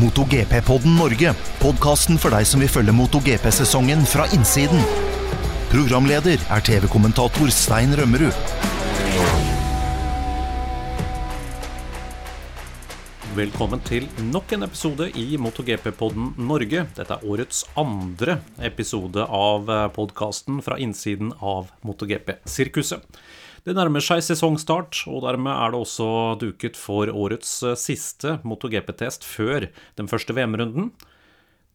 MotoGP-podden Norge. Podkasten for deg som vil følge MotoGP-sesongen fra innsiden. Programleder er TV-kommentator Stein Rømmerud. Velkommen til nok en episode i MotoGP-podden Norge. Dette er årets andre episode av podkasten fra innsiden av MotoGP-sirkuset. Det nærmer seg sesongstart, og dermed er det også duket for årets eh, siste MotoGP-test før den første VM-runden.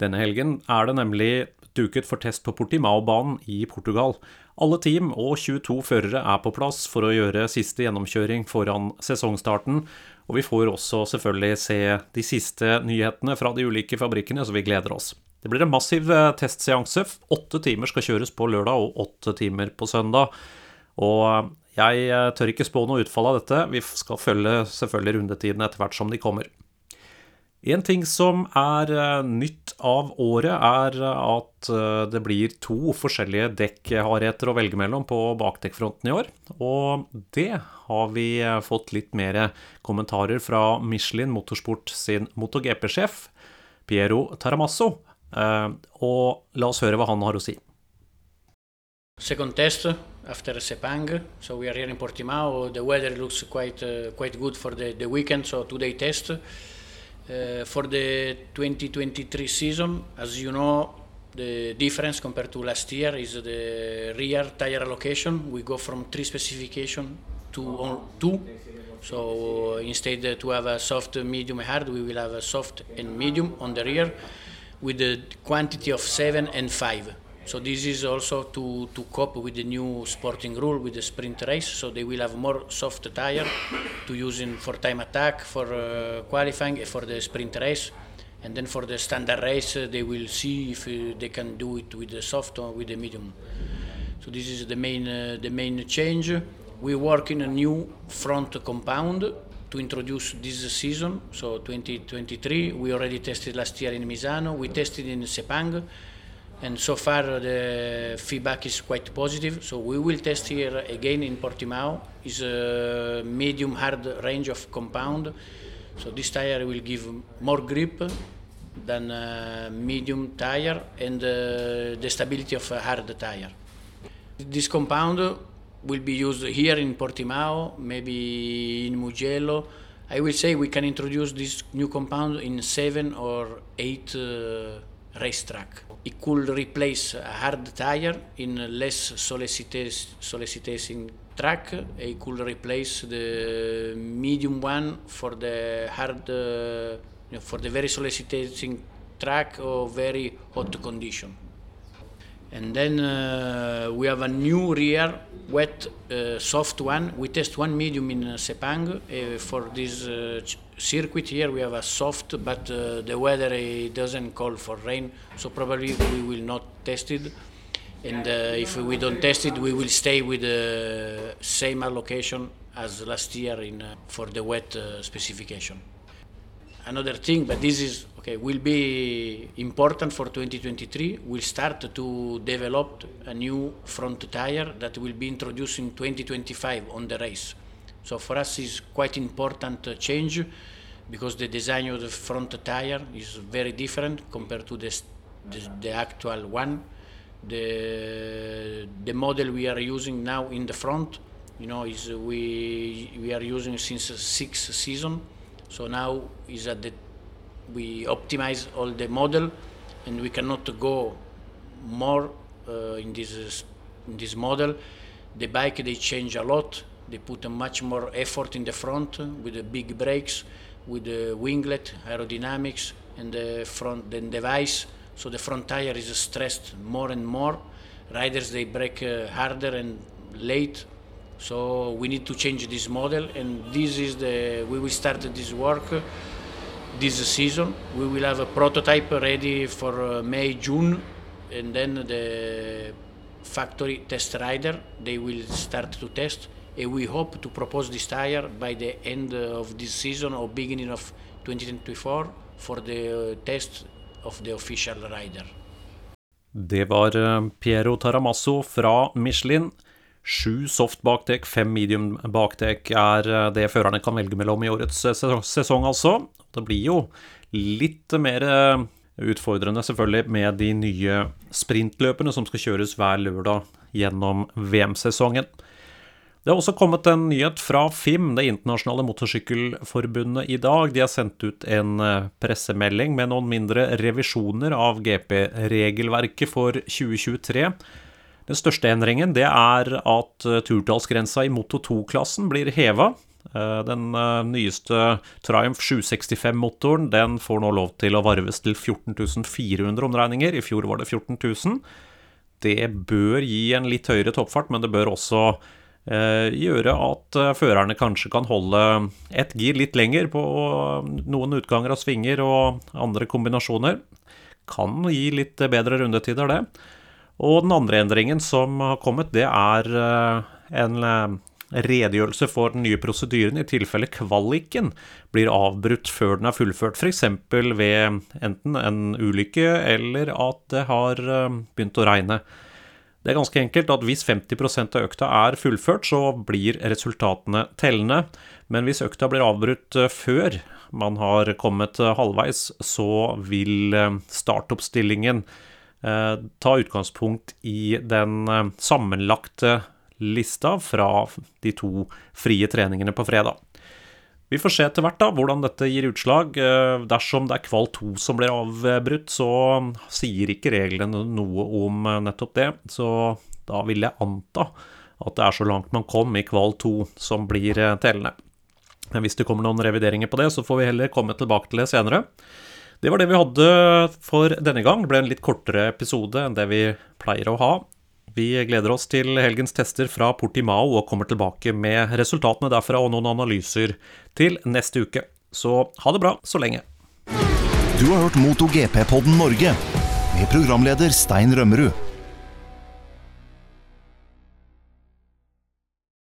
Denne helgen er det nemlig duket for test på Portimao-banen i Portugal. Alle team og 22 førere er på plass for å gjøre siste gjennomkjøring foran sesongstarten. Og vi får også selvfølgelig se de siste nyhetene fra de ulike fabrikkene, så vi gleder oss. Det blir en massiv eh, testseanse. Åtte timer skal kjøres på lørdag og åtte timer på søndag. Og jeg eh, tør ikke spå noe utfall av dette. Vi skal følge selvfølgelig rundetidene etter hvert som de kommer. En ting som er eh, nytt av året, er at eh, det blir to forskjellige dekkhardheter å velge mellom på bakdekkfronten i år. Og det har vi fått litt mer kommentarer fra Michelin Motorsport sin MotoGP-sjef, Piero Taramasso. Og la oss høre hva han har å si. Second after Sepang, so we are here in Portimao. The weather looks quite uh, quite good for the, the weekend, so two day test. Uh, for the 2023 season, as you know, the difference compared to last year is the rear tire allocation. We go from three specification to two. So instead to have a soft, medium, hard, we will have a soft and medium on the rear with the quantity of seven and five. So this is also to, to cope with the new sporting rule with the sprint race. So they will have more soft tire to use in for time attack, for uh, qualifying, for the sprint race, and then for the standard race uh, they will see if uh, they can do it with the soft or with the medium. So this is the main uh, the main change. We work in a new front compound to introduce this season. So 2023 we already tested last year in Misano. We tested in Sepang and so far the feedback is quite positive. So we will test here again in Portimao. It's a medium hard range of compound. So this tire will give more grip than a medium tire and uh, the stability of a hard tire. This compound will be used here in Portimao, maybe in Mugello. I will say we can introduce this new compound in seven or eight uh, racetrack. It could replace a hard tire in less soliciting track. It could replace the medium one for the hard, uh, you know, for the very soliciting track or very hot condition. And then uh, we have a new rear wet uh, soft one. We test one medium in uh, Sepang uh, for this uh, circuit here. We have a soft, but uh, the weather doesn't call for rain, so probably we will not test it. And if we don't test it, we will stay with the same allocation as last year in for the wet specification. Another thing, but this is okay, will be important for 2023. We'll start to develop a new front tire that will be introduced in 2025 on the race. So for us is quite important uh, change because the design of the front tire is very different compared to the, the, the actual one. The, the model we are using now in the front, you know, is we, we are using since six season. So now is at the we optimize all the model and we cannot go more uh, in this in this model. The bike they change a lot. They put a much more effort in the front with the big brakes with the winglet aerodynamics and the front the device so the front tire is stressed more and more. Riders they brake uh, harder and late. So we need to change this model and this is the we will start this work this season. We will have a prototype ready for uh, May, June, and then the factory test rider they will start to test. And we hope to propose this tire by the end of this season or beginning of 2024 for the uh, test of the official rider. Det var uh, Piero Taramasso fra Michelin. Sju soft bakdekk, fem medium bakdekk er det førerne kan velge mellom i årets sesong, altså. Det blir jo Litt mer utfordrende selvfølgelig med de nye sprintløpene som skal kjøres hver lørdag gjennom VM-sesongen. Det har også kommet en nyhet fra FIM, det internasjonale motorsykkelforbundet, i dag. De har sendt ut en eh, pressemelding med noen mindre revisjoner av GP-regelverket for 2023. Den største endringen det er at eh, turtallsgrensa i Moto 2-klassen blir heva. Eh, den nyeste Triumph 765-motoren den får nå lov til å varves til 14 400 omdreininger. I fjor var det 14 000. Det bør gi en litt høyere toppfart, men det bør også Eh, gjøre at eh, førerne kanskje kan holde ett gir litt lenger på noen utganger av svinger og andre kombinasjoner. Kan gi litt bedre rundetider, det. Og den andre endringen som har kommet, det er eh, en redegjørelse for den nye prosedyren i tilfelle kvaliken blir avbrutt før den er fullført, f.eks. ved enten en ulykke eller at det har begynt å regne. Det er ganske enkelt at hvis 50% av økta er fullført, så blir resultatene tellende. Men hvis økta blir avbrutt eh, før man har kommet eh, halvveis, så vil eh, startoppstillingen ta utgangspunkt i den sammenlagte lista fra de to frie treningene på fredag. Vi får se etter hvert da hvordan dette gir utslag. Eh, dersom det er kval 2 som blir avbrutt, så sier ikke reglene noe om eh, nettopp det. Så da vil jeg anta at det er så langt man kom i kval 2 som blir eh, tellende. Men hvis det kommer noen revideringer på det, så får vi heller komme tilbake til det senere. Det var det vi hadde for denne gang. Det ble en litt kortere episode enn det vi pleier å ha. Vi gleder oss til helgens tester fra Portimao og kommer tilbake med resultatene derfra og noen analyser til neste uke. Så ha det bra så lenge. Du har hørt MotoGP-podden Norge med programleder Stein Rømmerud.